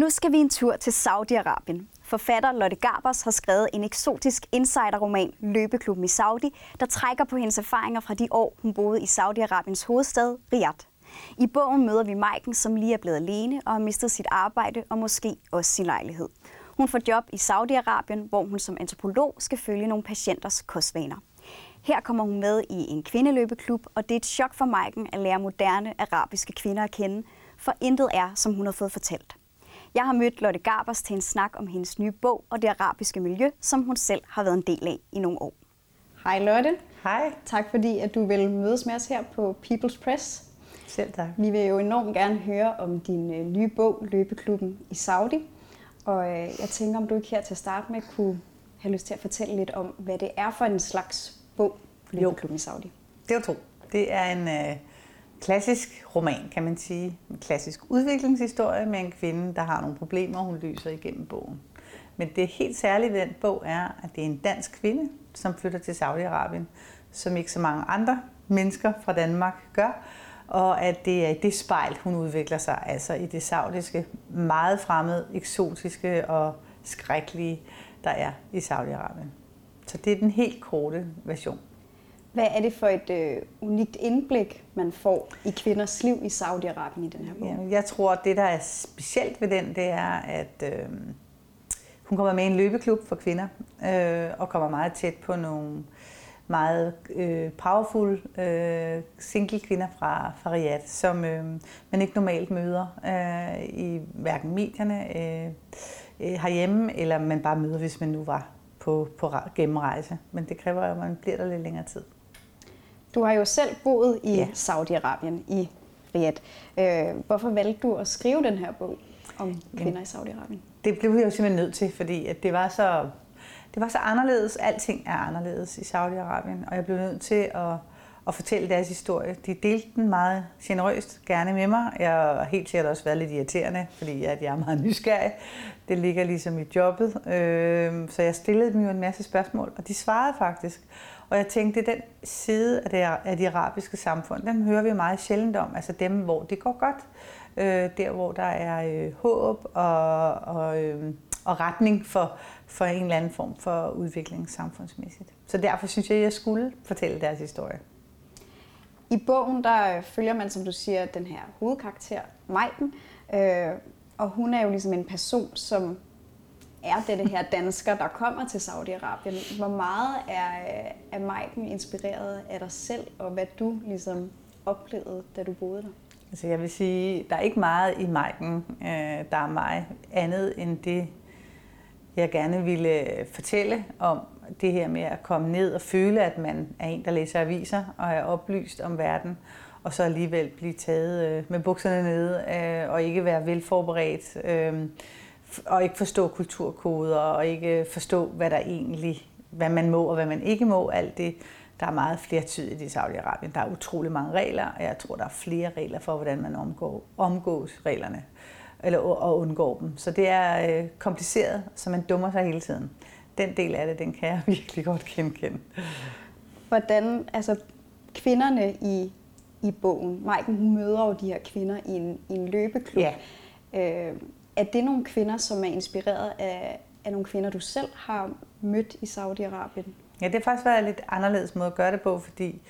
Nu skal vi en tur til Saudi-Arabien. Forfatter Lotte Garbers har skrevet en eksotisk insiderroman, Løbeklubben i Saudi, der trækker på hendes erfaringer fra de år, hun boede i Saudi-Arabiens hovedstad, Riyadh. I bogen møder vi Maiken, som lige er blevet alene og har mistet sit arbejde og måske også sin lejlighed. Hun får job i Saudi-Arabien, hvor hun som antropolog skal følge nogle patienters kostvaner. Her kommer hun med i en kvindeløbeklub, og det er et chok for Maiken at lære moderne arabiske kvinder at kende, for intet er, som hun har fået fortalt. Jeg har mødt Lotte Garbers til en snak om hendes nye bog og det arabiske miljø, som hun selv har været en del af i nogle år. Hej Lotte. Hej. Tak fordi, at du vil mødes med os her på People's Press. Selv tak. Vi vil jo enormt gerne høre om din øh, nye bog, Løbeklubben i Saudi. Og øh, jeg tænker, om du ikke her til at starte med kunne have lyst til at fortælle lidt om, hvad det er for en slags bog, Løbeklubben i Saudi. Det er to. Det er en øh, klassisk roman, kan man sige. En klassisk udviklingshistorie med en kvinde, der har nogle problemer, hun lyser igennem bogen. Men det helt særlige ved den bog er, at det er en dansk kvinde, som flytter til Saudi-Arabien, som ikke så mange andre mennesker fra Danmark gør, og at det er i det spejl, hun udvikler sig, altså i det saudiske, meget fremmede, eksotiske og skrækkelige, der er i Saudi-Arabien. Så det er den helt korte version. Hvad er det for et øh, unikt indblik, man får i kvinders liv i Saudi-Arabien i den her bog? Jamen, jeg tror, at det, der er specielt ved den, det er, at øh, hun kommer med i en løbeklub for kvinder, øh, og kommer meget tæt på nogle meget øh, powerful øh, single kvinder fra, fra Riyadh, som øh, man ikke normalt møder øh, i hverken medierne øh, øh, herhjemme, eller man bare møder, hvis man nu var på, på gennemrejse. Men det kræver, at man bliver der lidt længere tid. Du har jo selv boet i ja. Saudi-Arabien, i Riyadh. Øh, hvorfor valgte du at skrive den her bog om kvinder i Saudi-Arabien? Det blev jeg jo simpelthen nødt til, fordi at det var så det var så anderledes. Alting er anderledes i Saudi-Arabien, og jeg blev nødt til at, at fortælle deres historie. De delte den meget generøst, gerne med mig. Jeg har helt sikkert også været lidt irriterende, fordi at jeg er meget nysgerrig. Det ligger ligesom i jobbet. Øh, så jeg stillede dem jo en masse spørgsmål, og de svarede faktisk. Og jeg tænkte, den side af det, af de arabiske samfund, den hører vi meget sjældent om. Altså dem, hvor det går godt. Øh, der, hvor der er øh, håb og, og, øh, og retning for, for en eller anden form for udvikling samfundsmæssigt. Så derfor synes jeg, at jeg skulle fortælle deres historie. I bogen der øh, følger man, som du siger, den her hovedkarakter, Majken. Øh, og hun er jo ligesom en person, som er det her dansker, der kommer til Saudi-Arabien. Hvor meget er, er Majken inspireret af dig selv, og hvad du ligesom oplevede, da du boede der? Altså jeg vil sige, der er ikke meget i Majken, øh, der er mig andet end det, jeg gerne ville fortælle om det her med at komme ned og føle, at man er en, der læser aviser og er oplyst om verden, og så alligevel blive taget øh, med bukserne nede øh, og ikke være velforberedt og ikke forstå kulturkoder og ikke forstå, hvad der egentlig, hvad man må og hvad man ikke må, alt det. Der er meget flertydigt i Saudi-Arabien. Der er utrolig mange regler, og jeg tror, der er flere regler for, hvordan man omgår, omgås reglerne eller, og undgår dem. Så det er øh, kompliceret, så man dummer sig hele tiden. Den del af det, den kan jeg virkelig godt genkende. Hvordan, altså kvinderne i, i bogen, Maiken, hun møder jo de her kvinder i en, i en løbeklub. Ja. Øh, er det nogle kvinder, som er inspireret af, af nogle kvinder, du selv har mødt i Saudi-Arabien? Ja, det har faktisk været en lidt anderledes måde at gøre det på, fordi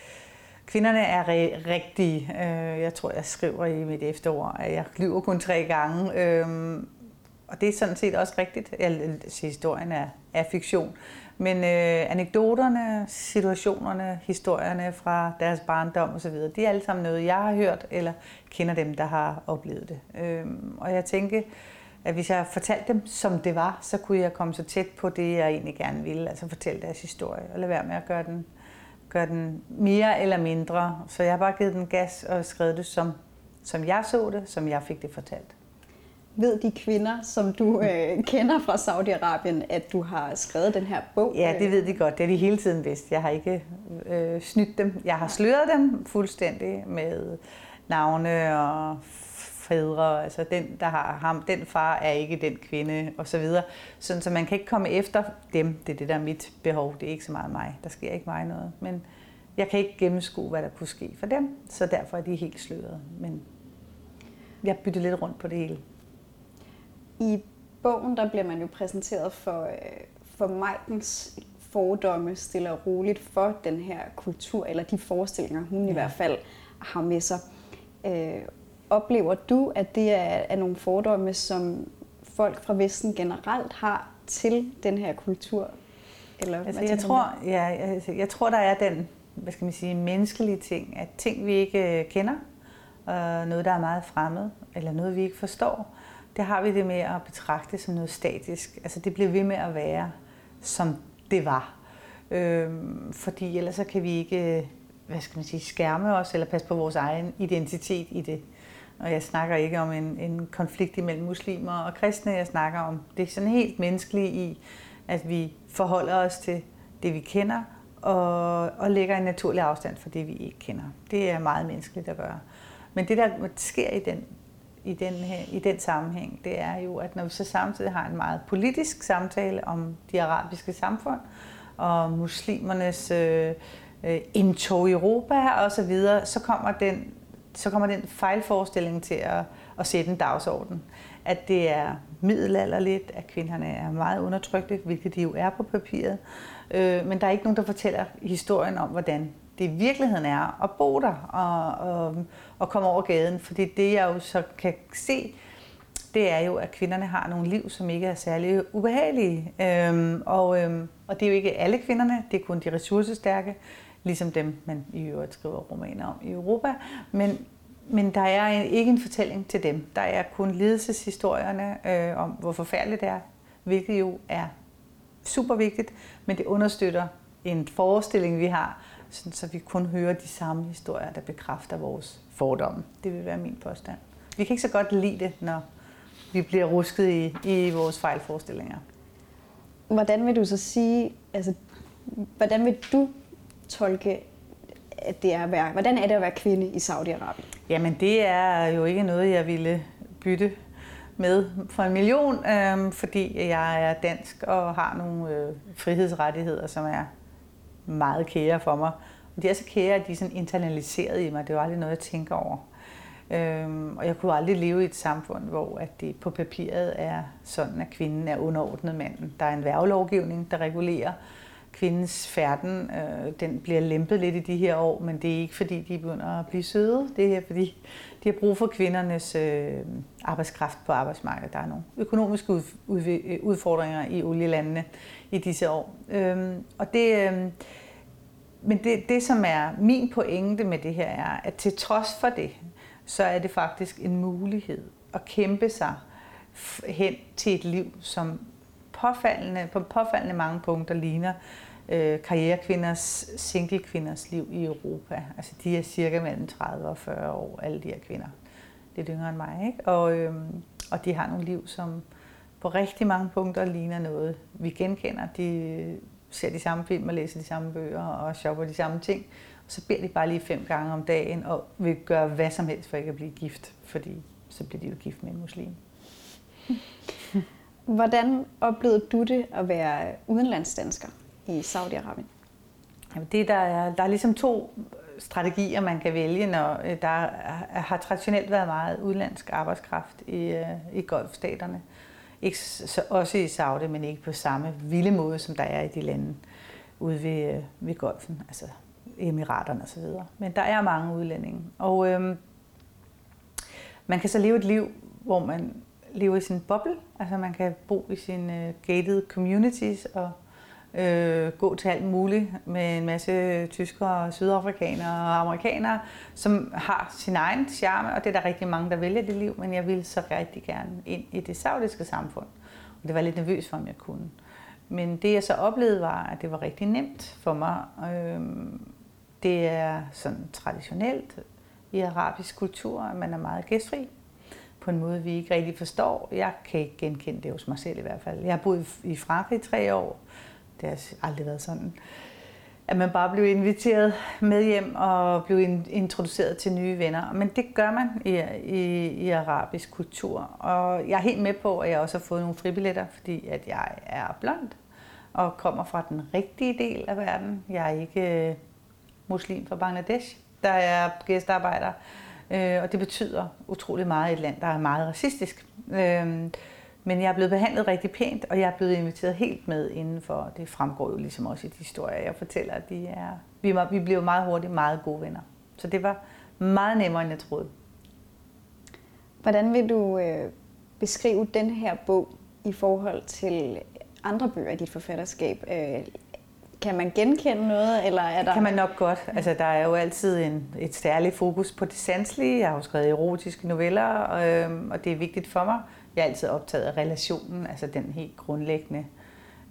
Kvinderne er rigtige. Øh, jeg tror, jeg skriver i mit efterår, at jeg lyver kun tre gange. Øhm, og det er sådan set også rigtigt. Jeg altså, historien er, er fiktion. Men øh, anekdoterne, situationerne, historierne fra deres barndom osv., de er alle sammen noget, jeg har hørt, eller kender dem, der har oplevet det. Øh, og jeg tænker, at hvis jeg fortalte dem, som det var, så kunne jeg komme så tæt på det, jeg egentlig gerne ville, altså fortælle deres historie, og lade være med at gøre den gør den mere eller mindre. Så jeg har bare givet den gas og skrevet det, som, som jeg så det, som jeg fik det fortalt. Ved de kvinder, som du øh, kender fra Saudi-Arabien, at du har skrevet den her bog? Ja, det ved de godt. Det har de hele tiden vidst. Jeg har ikke øh, snydt dem. Jeg har sløret dem fuldstændig med navne og fædre, altså den, der har ham, den far er ikke den kvinde, og så videre. Sådan, så man kan ikke komme efter dem. Det er det, der er mit behov. Det er ikke så meget mig. Der sker ikke mig noget. Men jeg kan ikke gennemskue, hvad der kunne ske for dem, så derfor er de helt sløret. Men jeg bytter lidt rundt på det hele. I bogen der bliver man jo præsenteret for, øh, for Maikens fordomme stille og roligt for den her kultur, eller de forestillinger, hun ja. i hvert fald har med sig. Øh, oplever du, at det er, er nogle fordomme, som folk fra Vesten generelt har til den her kultur? Eller altså, jeg, tror, ja, jeg, jeg tror, der er den hvad skal man sige, menneskelige ting, at ting, vi ikke øh, kender, øh, noget, der er meget fremmed, eller noget, vi ikke forstår, det har vi det med at betragte som noget statisk. Altså det bliver ved med at være, som det var. Øh, fordi ellers så kan vi ikke, hvad skal man sige, skærme os, eller passe på vores egen identitet i det. Og jeg snakker ikke om en, en konflikt imellem muslimer og kristne, jeg snakker om det sådan helt menneskelige i, at vi forholder os til det, vi kender, og, og lægger en naturlig afstand for det, vi ikke kender. Det er meget menneskeligt at gøre. Men det, der sker i den, i den, her, i den sammenhæng, det er jo, at når vi så samtidig har en meget politisk samtale om de arabiske samfund, og muslimernes øh, øh indtog i Europa og så videre, så kommer den, så kommer den fejlforestilling til at, at sætte en dagsorden. At det er middelalderligt, at kvinderne er meget undertrykte, hvilket de jo er på papiret. Øh, men der er ikke nogen, der fortæller historien om, hvordan det i virkeligheden er at bo der og, og, og komme over gaden. Fordi det, jeg jo så kan se, det er jo, at kvinderne har nogle liv, som ikke er særlig ubehagelige. Øhm, og, øhm, og det er jo ikke alle kvinderne, det er kun de ressourcestærke, ligesom dem, man i øvrigt skriver romaner om i Europa. Men, men der er en, ikke en fortælling til dem. Der er kun lidelseshistorierne øh, om, hvor forfærdeligt det er, hvilket jo er super vigtigt, men det understøtter en forestilling, vi har, sådan, så vi kun hører de samme historier, der bekræfter vores fordomme. Det vil være min påstand. Vi kan ikke så godt lide det, når vi bliver rusket i, i vores fejlforestillinger. Hvordan vil du så sige, altså, hvordan vil du tolke, at det er at være, hvordan er det at være kvinde i Saudi-Arabien? Jamen det er jo ikke noget, jeg ville bytte med for en million, øh, fordi jeg er dansk og har nogle øh, frihedsrettigheder, som er meget kære for mig. Og de er så kære, at de er sådan internaliseret i mig. Det er jo aldrig noget, jeg tænker over. Øhm, og jeg kunne aldrig leve i et samfund, hvor at det på papiret er sådan, at kvinden er underordnet manden. Der er en værvelovgivning, der regulerer kvindens færden. Øh, den bliver lempet lidt i de her år, men det er ikke fordi, de begynder at blive søde. Det er fordi, de har brug for kvindernes øh, arbejdskraft på arbejdsmarkedet. Der er nogle økonomiske ud, ud, øh, udfordringer i olielandene i disse år. Øh, og det, øh, men det, det, som er min pointe med det her, er, at til trods for det, så er det faktisk en mulighed at kæmpe sig hen til et liv, som påfaldende, på påfaldende mange punkter ligner øh, karrierekvinders, singlekvinders liv i Europa. Altså de er cirka mellem 30 og 40 år, alle de her kvinder. Lidt yngre end mig, ikke? Og, øh, og de har nogle liv, som på rigtig mange punkter ligner noget, vi genkender. De ser de samme film og læser de samme bøger og shopper de samme ting. Og så beder de bare lige fem gange om dagen og vil gøre hvad som helst for ikke at blive gift, fordi så bliver de jo gift med en muslim. Hvordan oplevede du det at være udenlandsdansker i Saudi-Arabien? Jamen det der er, der er ligesom to øh, strategier, man kan vælge, når øh, der har traditionelt været meget udenlandsk arbejdskraft i, øh, i golfstaterne. Ikke så, også i Saudi, men ikke på samme vilde måde, som der er i de lande ude ved, ved golfen, altså Emiraterne osv. Men der er mange udlændinge. Og øhm, man kan så leve et liv, hvor man lever i sin boble. Altså man kan bo i sine øh, gated communities og øh, gå til alt muligt med en masse tyskere, sydafrikanere og amerikanere, som har sin egen charme, og det er der rigtig mange, der vælger det liv, men jeg ville så rigtig gerne ind i det saudiske samfund. Og det var lidt nervøs for, om jeg kunne. Men det jeg så oplevede var, at det var rigtig nemt for mig. Øh, det er sådan traditionelt i arabisk kultur, at man er meget gæstfri på en måde, vi ikke rigtig forstår. Jeg kan ikke genkende det hos mig selv i hvert fald. Jeg har boet i Frankrig i tre år. Det har aldrig været sådan. At man bare blev inviteret med hjem og blev introduceret til nye venner. Men det gør man i, i, i arabisk kultur. Og jeg er helt med på, at jeg også har fået nogle fribilletter, fordi at jeg er blond og kommer fra den rigtige del af verden. Jeg er ikke øh, muslim fra Bangladesh, der er gæstearbejder. Øh, og det betyder utrolig meget i et land, der er meget racistisk. Øh, men jeg er blevet behandlet rigtig pænt, og jeg er blevet inviteret helt med indenfor. Det fremgår jo ligesom også i de historier, jeg fortæller. At de er, vi, vi blev meget hurtigt meget gode venner. Så det var meget nemmere, end jeg troede. Hvordan vil du øh, beskrive den her bog i forhold til andre bøger i dit forfatterskab? Øh, kan man genkende noget, eller er der... Det kan man nok godt. Altså, der er jo altid en, et særligt fokus på det sanselige. Jeg har jo skrevet erotiske noveller, og, og det er vigtigt for mig. Jeg er altid optaget af relationen, altså den helt grundlæggende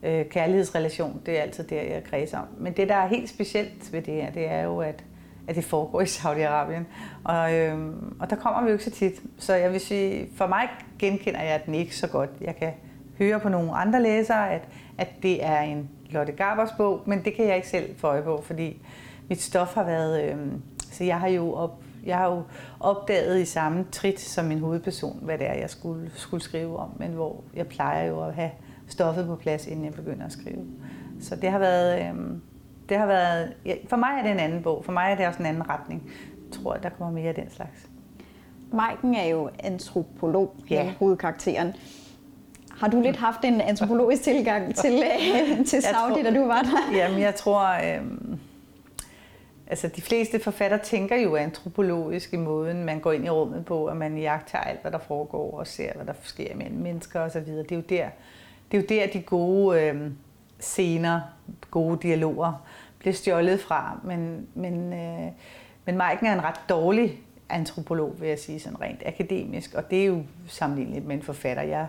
øh, kærlighedsrelation. Det er altid der, jeg kredser om. Men det, der er helt specielt ved det her, det er jo, at, at det foregår i Saudi-Arabien. Og, øh, og der kommer vi jo ikke så tit. Så jeg vil sige, for mig genkender jeg den ikke så godt. Jeg kan høre på nogle andre læsere, at, at det er en Lotte Garbers bog, men det kan jeg ikke selv få øje på, fordi mit stof har været... Øh, så jeg har jo op, jeg har jo opdaget i samme trit som min hovedperson, hvad det er, jeg skulle, skulle skrive om, men hvor jeg plejer jo at have stoffet på plads, inden jeg begynder at skrive. Så det har været... Øh, det har været ja, for mig er det en anden bog. For mig er det også en anden retning. Jeg tror, der kommer mere af den slags. Maiken er jo antropolog, ja. hovedkarakteren. Har du lidt haft en antropologisk tilgang til, øh, til Saudi, tror, da du var der? Jamen, jeg tror... Øh, altså, de fleste forfatter tænker jo antropologisk i måden, man går ind i rummet på, og man jagter alt, hvad der foregår, og ser, hvad der sker mellem mennesker osv. Det er jo der, det er jo der de gode øh, scener, gode dialoger bliver stjålet fra. Men, men, øh, men Maiken er en ret dårlig antropolog, vil jeg sige, sådan rent akademisk, og det er jo sammenlignet med en forfatter. Jeg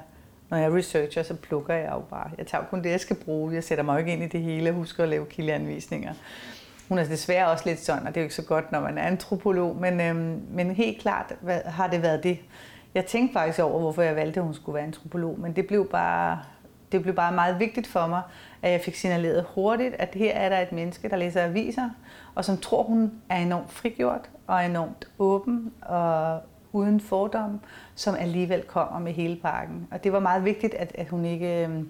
når jeg researcher, så plukker jeg jo bare. Jeg tager kun det, jeg skal bruge. Jeg sætter mig jo ikke ind i det hele og husker at lave kildeanvisninger. Hun er desværre også lidt sådan, og det er jo ikke så godt, når man er antropolog, men, øhm, men helt klart hvad, har det været det. Jeg tænkte faktisk over, hvorfor jeg valgte, at hun skulle være antropolog, men det blev bare, det blev bare meget vigtigt for mig, at jeg fik signaleret hurtigt, at her er der et menneske, der læser aviser, og som tror, hun er enormt frigjort og enormt åben og uden fordom, som alligevel kommer med hele pakken. Og det var meget vigtigt, at, at, hun, ikke, øhm,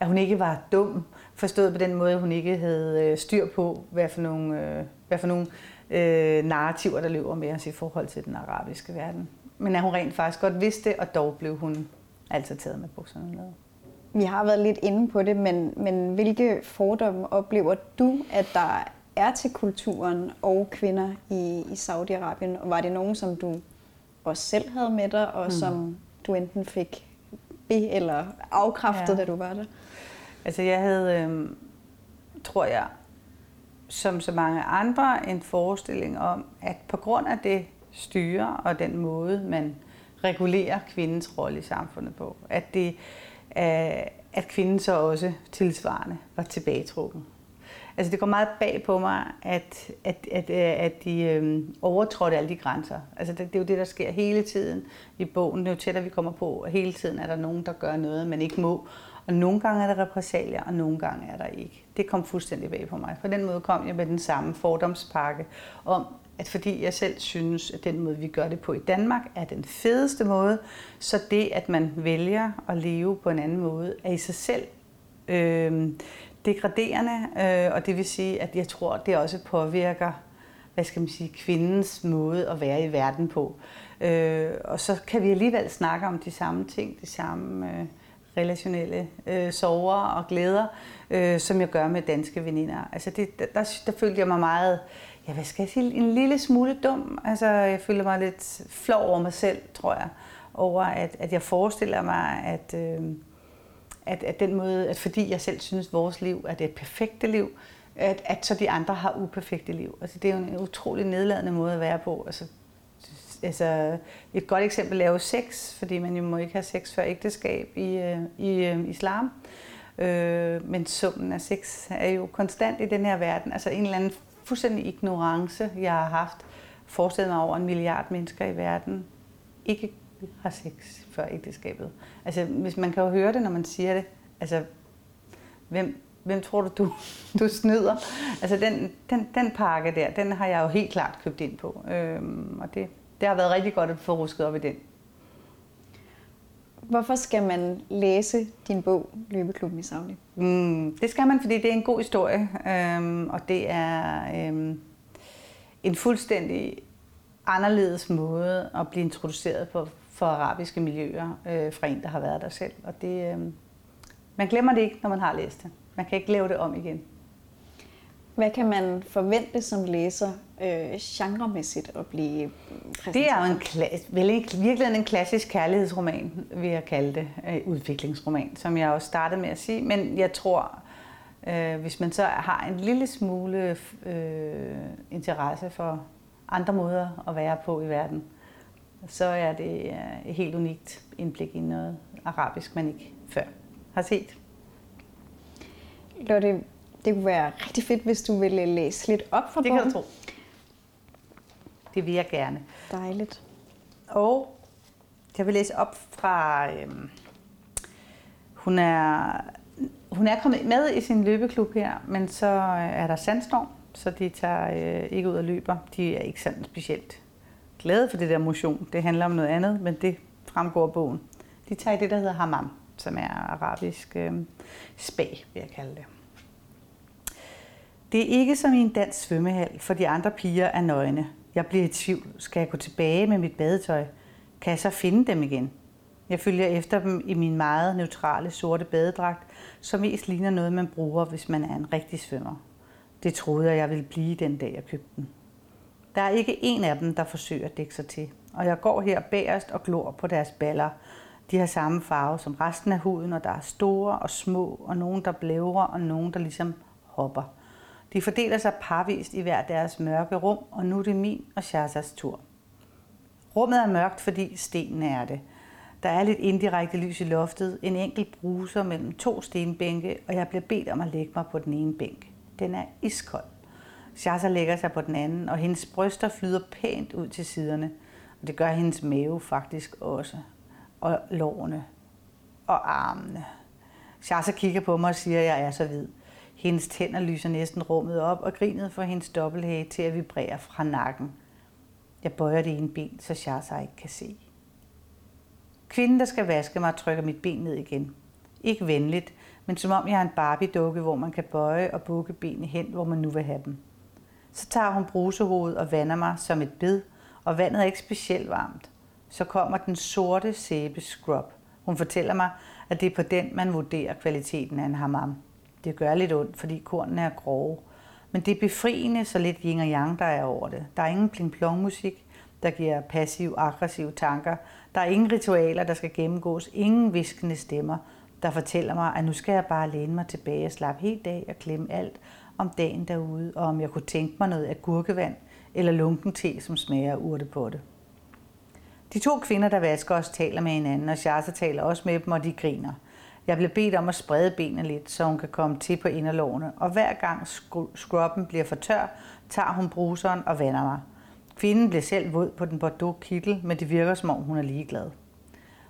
at hun ikke var dum, forstået på den måde, at hun ikke havde øh, styr på, hvad for nogle, øh, hvad for nogle øh, narrativer, der løber med os i forhold til den arabiske verden. Men at hun rent faktisk godt vidste, og dog blev hun altid taget med bukserne ned. Vi har været lidt inde på det, men, men hvilke fordomme oplever du, at der er til kulturen og kvinder i, i Saudi-Arabien? Og var det nogen, som du også selv havde med dig, og mm. som du enten fik be- eller afkræftet, ja. da du var der? Altså jeg havde, øh, tror jeg, som så mange andre, en forestilling om, at på grund af det styre og den måde, man regulerer kvindens rolle i samfundet på, at, det, øh, at kvinden så også tilsvarende var tilbagetrukken. Altså det går meget bag på mig, at, at, at, øh, at de øhm, overtrådte alle de grænser. Altså det, det er jo det, der sker hele tiden i bogen. Det er jo tættere, vi kommer på, og hele tiden er der nogen, der gør noget, man ikke må. Og nogle gange er der repressalier, og nogle gange er der ikke. Det kom fuldstændig bag på mig. På den måde kom jeg med den samme fordomspakke om, at fordi jeg selv synes, at den måde, vi gør det på i Danmark, er den fedeste måde, så det, at man vælger at leve på en anden måde, er i sig selv øh, degraderende, øh, og det vil sige, at jeg tror, det også påvirker hvad skal man sige, kvindens måde at være i verden på. Øh, og så kan vi alligevel snakke om de samme ting, de samme øh, relationelle øh, sover og glæder, øh, som jeg gør med danske veninder. Altså det, der, der, der følte jeg mig meget, ja hvad skal jeg sige, en lille smule dum. Altså jeg følte mig lidt flov over mig selv, tror jeg, over at, at jeg forestiller mig, at... Øh, at, at den måde, at fordi jeg selv synes, at vores liv er det perfekte liv, at, at så de andre har uperfekte liv. Altså, det er jo en utrolig nedladende måde at være på. Altså, altså, et godt eksempel er jo sex, fordi man jo må ikke have sex før ægteskab i, øh, i øh, islam. Øh, men summen af sex er jo konstant i den her verden. Altså en eller anden fuldstændig ignorance, jeg har haft. Forestillet mig over en milliard mennesker i verden ikke har sex før ægteskabet. Altså, hvis man kan jo høre det, når man siger det. Altså, hvem, hvem tror du, du, du snyder? Altså, den, den, den pakke der, den har jeg jo helt klart købt ind på. Øhm, og det, det har været rigtig godt at få rusket op i den. Hvorfor skal man læse din bog, Løbeklubben i Saudi? Mm, det skal man, fordi det er en god historie, øhm, og det er øhm, en fuldstændig anderledes måde at blive introduceret for for arabiske miljøer øh, fra en, der har været der selv. Og det, øh, man glemmer det ikke, når man har læst det. Man kan ikke lave det om igen. Hvad kan man forvente som læser øh, genremæssigt at blive præsenteret? Det er jo en, kla- vel, virkelig en klassisk kærlighedsroman, vil jeg kalde det, øh, udviklingsroman, som jeg også startede med at sige. Men jeg tror, øh, hvis man så har en lille smule øh, interesse for andre måder at være på i verden, så er det øh, et helt unikt indblik i noget arabisk, man ikke før har set. Lotte, det kunne være rigtig fedt, hvis du ville læse lidt op for Det kan du tro. Det vil jeg gerne. Dejligt. Og jeg vil læse op fra... Øhm, hun, er, hun er kommet med i sin løbeklub her, men så er der sandstorm, så de tager øh, ikke ud og løber. De er ikke sådan specielt glade for det der motion. Det handler om noget andet, men det fremgår af bogen. De tager det, der hedder hammam, som er arabisk øh, spag, vil jeg kalde det. Det er ikke som i en dansk svømmehal, for de andre piger er nøgne. Jeg bliver i tvivl. Skal jeg gå tilbage med mit badetøj? Kan jeg så finde dem igen? Jeg følger efter dem i min meget neutrale sorte badedragt, som mest ligner noget, man bruger, hvis man er en rigtig svømmer. Det troede jeg, jeg ville blive den dag, jeg købte den. Der er ikke en af dem, der forsøger at dække sig til, og jeg går her bagerst og glor på deres baller. De har samme farve som resten af huden, og der er store og små, og nogen, der blævrer, og nogen, der ligesom hopper – de fordeler sig parvist i hver deres mørke rum, og nu er det min og Shazas tur. Rummet er mørkt, fordi stenen er det. Der er lidt indirekte lys i loftet, en enkelt bruser mellem to stenbænke, og jeg bliver bedt om at lægge mig på den ene bænk. Den er iskold. Shaza lægger sig på den anden, og hendes bryster flyder pænt ud til siderne. Og det gør hendes mave faktisk også. Og lårene. Og armene. Shaza kigger på mig og siger, at jeg er så hvid. Hendes tænder lyser næsten rummet op, og grinet får hendes dobbelthage til at vibrere fra nakken. Jeg bøjer det ene ben, så Shasa ikke kan se. Kvinden, der skal vaske mig, trykker mit ben ned igen. Ikke venligt, men som om jeg er en Barbie-dukke, hvor man kan bøje og bukke benene hen, hvor man nu vil have dem. Så tager hun brusehovedet og vander mig som et bed, og vandet er ikke specielt varmt. Så kommer den sorte sæbe scrub. Hun fortæller mig, at det er på den, man vurderer kvaliteten af en hammam. Det gør lidt ondt, fordi kornene er grove. Men det er befriende, så lidt yin og yang, der er over det. Der er ingen pling plong musik, der giver passiv-aggressive tanker. Der er ingen ritualer, der skal gennemgås. Ingen viskende stemmer, der fortæller mig, at nu skal jeg bare læne mig tilbage og slappe helt af og klemme alt om dagen derude, og om jeg kunne tænke mig noget af gurkevand eller lunken te, som smager urte på det. De to kvinder, der vasker os, taler med hinanden, og Shasa taler også med dem, og de griner. Jeg bliver bedt om at sprede benene lidt, så hun kan komme til på inderlovene, og hver gang skrubben bliver for tør, tager hun bruseren og vander mig. Kvinden bliver selv våd på den bordeaux kittel, men det virker som om hun er ligeglad.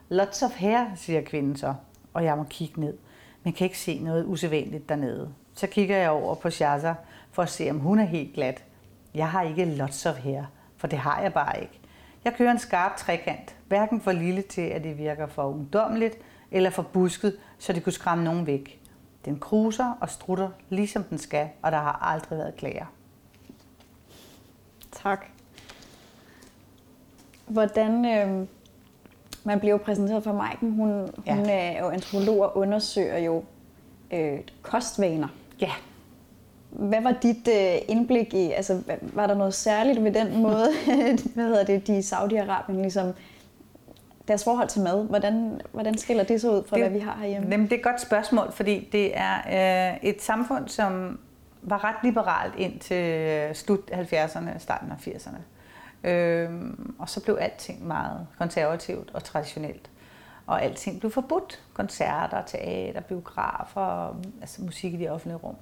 Lots of hair, siger kvinden så, og jeg må kigge ned, men kan ikke se noget usædvanligt dernede. Så kigger jeg over på Shaza for at se, om hun er helt glat. Jeg har ikke lots of hair, for det har jeg bare ikke. Jeg kører en skarp trekant, hverken for lille til, at det virker for ungdomligt, eller for busket, så det kunne skræmme nogen væk. Den kruser og strutter, ligesom den skal, og der har aldrig været klager. Tak. Hvordan, øh, man bliver jo præsenteret for Maiken, hun, ja. hun er jo antropolog og undersøger jo øh, kostvaner. Ja. Hvad var dit øh, indblik i, altså var der noget særligt ved den måde, hvad hedder det, de Saudi-Arabien ligesom deres forhold til mad, hvordan, hvordan skiller det sig ud fra, det, hvad vi har herhjemme? Jamen, det er et godt spørgsmål, fordi det er øh, et samfund, som var ret liberalt indtil slut 70'erne, starten af 80'erne. Øh, og så blev alting meget konservativt og traditionelt. Og alting blev forbudt. Koncerter, teater, biografer, altså musik i de offentlige rum.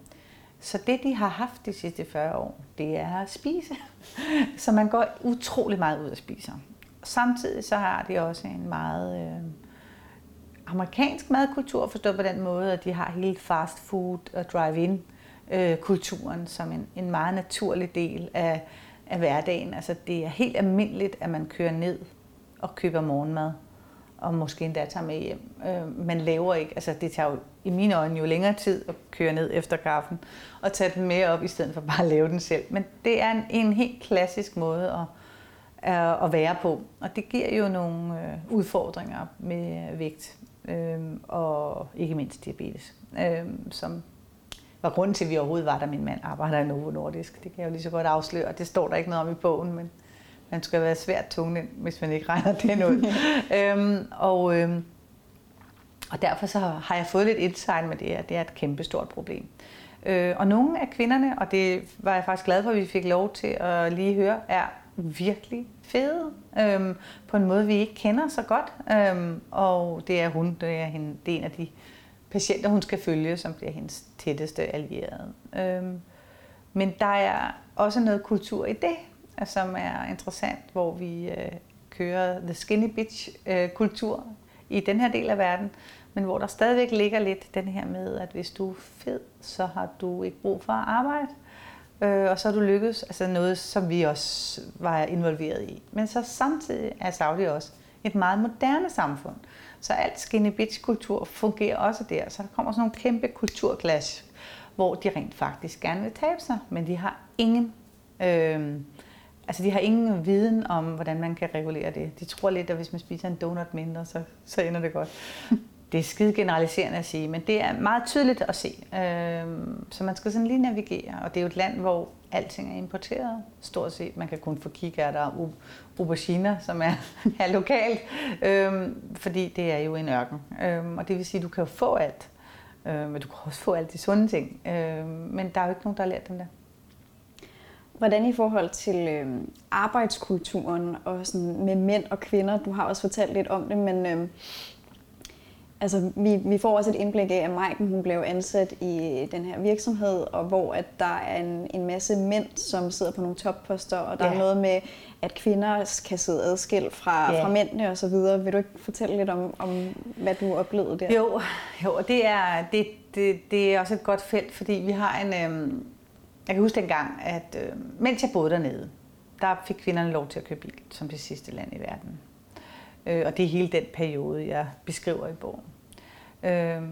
Så det, de har haft de sidste 40 år, det er at spise. Så man går utrolig meget ud og spiser. Samtidig så har de også en meget øh, amerikansk madkultur, forstået på den måde, at de har hele fast food og drive-in øh, kulturen som en, en meget naturlig del af, af hverdagen. Altså det er helt almindeligt, at man kører ned og køber morgenmad og måske endda tager med hjem. Øh, man laver ikke, altså det tager jo i mine øjne jo længere tid at køre ned efter kaffen og tage den med op, i stedet for bare at lave den selv. Men det er en, en helt klassisk måde at øh, at være på. Og det giver jo nogle øh, udfordringer med vægt øh, og ikke mindst diabetes, øh, som var grunden til, at vi overhovedet var der. Min mand arbejder i Novo Nordisk. Det kan jeg jo lige så godt afsløre. Det står der ikke noget om i bogen, men man skal være svært tungnet, hvis man ikke regner det ud. øhm, og, øhm, og derfor så har jeg fået lidt insight med det her. Det er et kæmpe stort problem. Øh, og nogle af kvinderne, og det var jeg faktisk glad for, at vi fik lov til at lige høre, er virkelig fede. Øhm, på en måde, vi ikke kender så godt. Øhm, og det er hun, det er, hende, det er en af de patienter, hun skal følge, som bliver hendes tætteste allierede. Øhm, men der er også noget kultur i det, som er interessant, hvor vi øh, kører the skinny bitch øh, kultur i den her del af verden, men hvor der stadigvæk ligger lidt den her med, at hvis du er fed, så har du ikke brug for at arbejde, øh, og så har du lykkes, altså noget, som vi også var involveret i. Men så samtidig er Saudi også et meget moderne samfund, så alt skinny bitch kultur fungerer også der, så der kommer sådan nogle kæmpe kulturklash, hvor de rent faktisk gerne vil tabe sig, men de har ingen øh, Altså, de har ingen viden om, hvordan man kan regulere det. De tror lidt, at hvis man spiser en donut mindre, så, så ender det godt. Det er skide generaliserende at sige, men det er meget tydeligt at se. Øhm, så man skal sådan lige navigere, og det er jo et land, hvor alting er importeret, stort set. Man kan kun få kikærter og auberginer, som er, er lokalt, øhm, fordi det er jo en ørken. Øhm, og det vil sige, at du kan jo få alt, men du kan også få alle de sunde ting. men der er jo ikke nogen, der har lært dem det. Hvordan i forhold til øh, arbejdskulturen og sådan med mænd og kvinder? Du har også fortalt lidt om det, men øh, altså, vi, vi får også et indblik af, at Maiken hun blev ansat i den her virksomhed, og hvor at der er en, en masse mænd, som sidder på nogle topposter, og der ja. er noget med, at kvinder kan sidde adskilt fra, ja. fra mændene og så videre. Vil du ikke fortælle lidt om, om hvad du oplevede der? Jo, jo det, er, det, det, det er også et godt felt, fordi vi har en... Øh, jeg kan huske dengang, at øh, mens jeg boede dernede, der fik kvinderne lov til at køre bil som det sidste land i verden. Øh, og det er hele den periode, jeg beskriver i bogen. Øh,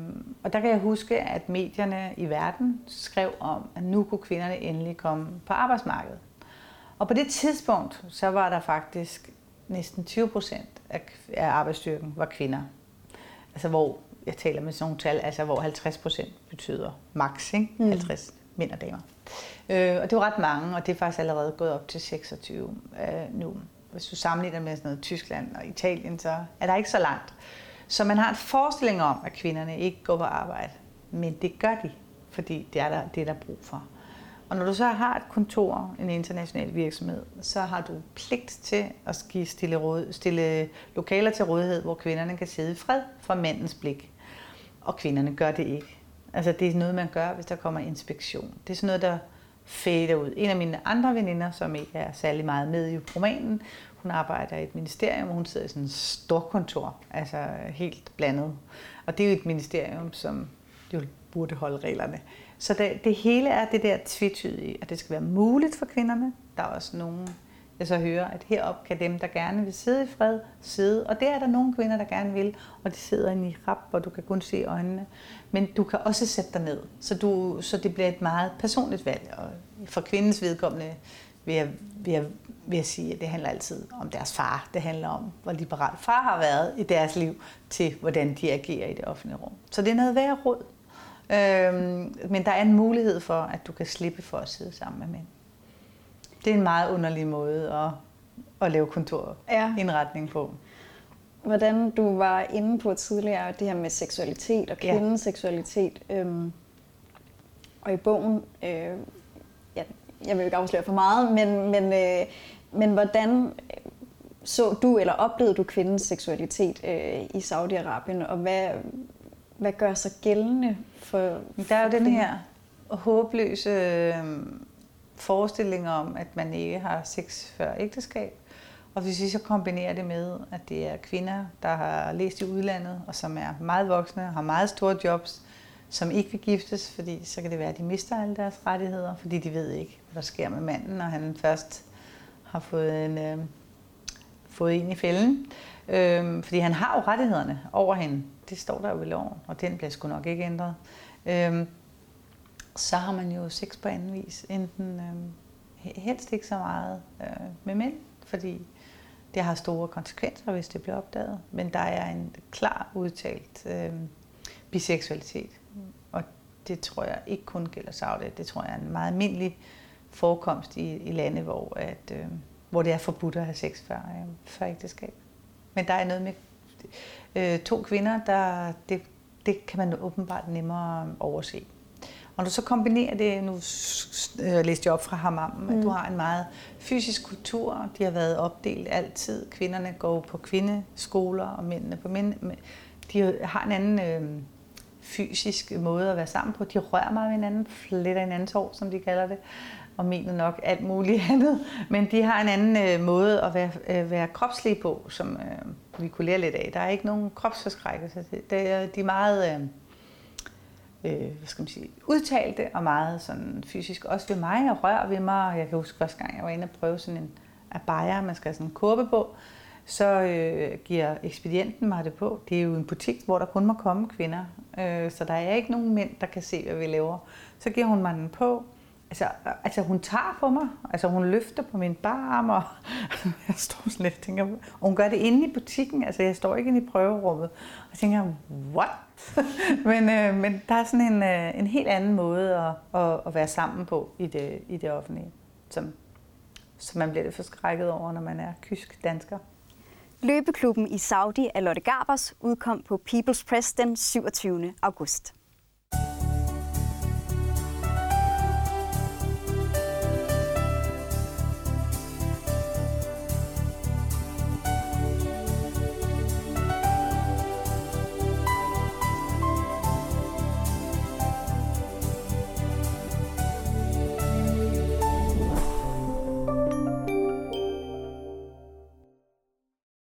og der kan jeg huske, at medierne i verden skrev om, at nu kunne kvinderne endelig komme på arbejdsmarkedet. Og på det tidspunkt, så var der faktisk næsten 20 procent af, af arbejdsstyrken var kvinder. Altså hvor, jeg taler med sådan nogle tal, altså hvor 50 procent betyder maks, ikke? Mm. 50 mænd og damer. Øh, og det var ret mange, og det er faktisk allerede gået op til 26 øh, nu. Hvis du sammenligner med sådan noget Tyskland og Italien, så er der ikke så langt. Så man har en forestilling om, at kvinderne ikke går på arbejde. Men det gør de, fordi det er der, det er der brug for. Og når du så har et kontor, en international virksomhed, så har du pligt til at give stille, råd, stille lokaler til rådighed, hvor kvinderne kan sidde i fred fra mændens blik. Og kvinderne gør det ikke. Altså det er noget, man gør, hvis der kommer inspektion. Det er sådan noget, der fader ud. En af mine andre veninder, som ikke er særlig meget med i romanen, hun arbejder i et ministerium, og hun sidder i sådan et stort kontor, altså helt blandet. Og det er jo et ministerium, som jo burde holde reglerne. Så det, det hele er det der tvetydige, at det skal være muligt for kvinderne. Der er også nogen, jeg så hører, at herop kan dem, der gerne vil sidde i fred, sidde. Og det er der nogle kvinder, der gerne vil, og de sidder i rap, hvor du kan kun se øjnene. Men du kan også sætte dig ned, så, du, så det bliver et meget personligt valg. Og for kvindens vedkommende vil jeg, vil, jeg, vil jeg sige, at det handler altid om deres far. Det handler om, hvor liberal far har været i deres liv, til hvordan de agerer i det offentlige rum. Så det er noget værd råd. Øhm, men der er en mulighed for, at du kan slippe for at sidde sammen med mænd. Det er en meget underlig måde at, at lave kontorindretning ja. på. Hvordan du var inde på tidligere, det her med seksualitet og kvindens ja. seksualitet. Øhm, og i bogen, øh, ja, jeg vil ikke afsløre for meget, men, men, øh, men hvordan så du eller oplevede du kvindens seksualitet øh, i Saudi-Arabien, og hvad, hvad gør sig gældende for... Der er jo den her håbløse øh, forestilling om, at man ikke har sex før ægteskab. Og hvis vi så kombinerer det med, at det er kvinder, der har læst i udlandet, og som er meget voksne, har meget store jobs, som ikke vil giftes, fordi så kan det være, at de mister alle deres rettigheder, fordi de ved ikke, hvad der sker med manden, når han først har fået en, øh, fået en i fælden. Øh, fordi han har jo rettighederne over hende. Det står der jo i loven, og den bliver sgu nok ikke ændret. Øh, så har man jo sex på anden vis. Enten øh, helst ikke så meget øh, med mænd, fordi det har store konsekvenser, hvis det bliver opdaget. Men der er en klar udtalt øh, biseksualitet. Og det tror jeg ikke kun gælder Saudi. Det tror jeg er en meget almindelig forekomst i, i lande, hvor, at, øh, hvor det er forbudt at have sex før, øh, før ægteskab. Men der er noget med øh, to kvinder, der det, det kan man åbenbart nemmere overse. Og du så kombinerer det, nu øh, læste jeg op fra Hammam, mm. at du har en meget fysisk kultur. De har været opdelt altid. Kvinderne går på kvindeskoler, og mændene på mænd. De har en anden øh, fysisk måde at være sammen på. De rører meget med hinanden, fletter hinandens hår, som de kalder det og mener nok alt muligt andet. Men de har en anden øh, måde at være, øh, være kropslige på, som øh, vi kunne lære lidt af. Der er ikke nogen kropsforskrækkelse. Det er, de er meget øh, øh, hvad skal man sige, udtalte og meget sådan fysisk. Også ved mig og rør ved mig. Jeg kan huske første gang, jeg var inde og prøve sådan en abaya, man skal have sådan en kurve på. Så øh, giver ekspedienten mig det på. Det er jo en butik, hvor der kun må komme kvinder. Øh, så der er ikke nogen mænd, der kan se, hvad vi laver. Så giver hun mig den på altså, altså hun tager på mig, altså hun løfter på min barm, og jeg står sådan lidt og tænker, og hun gør det inde i butikken, altså jeg står ikke inde i prøverummet, og tænker, what? men, øh, men der er sådan en, øh, en helt anden måde at, at, at være sammen på i det, i det offentlige, som, som man bliver lidt forskrækket over, når man er kysk dansker. Løbeklubben i Saudi af Lotte Garbers udkom på People's Press den 27. august.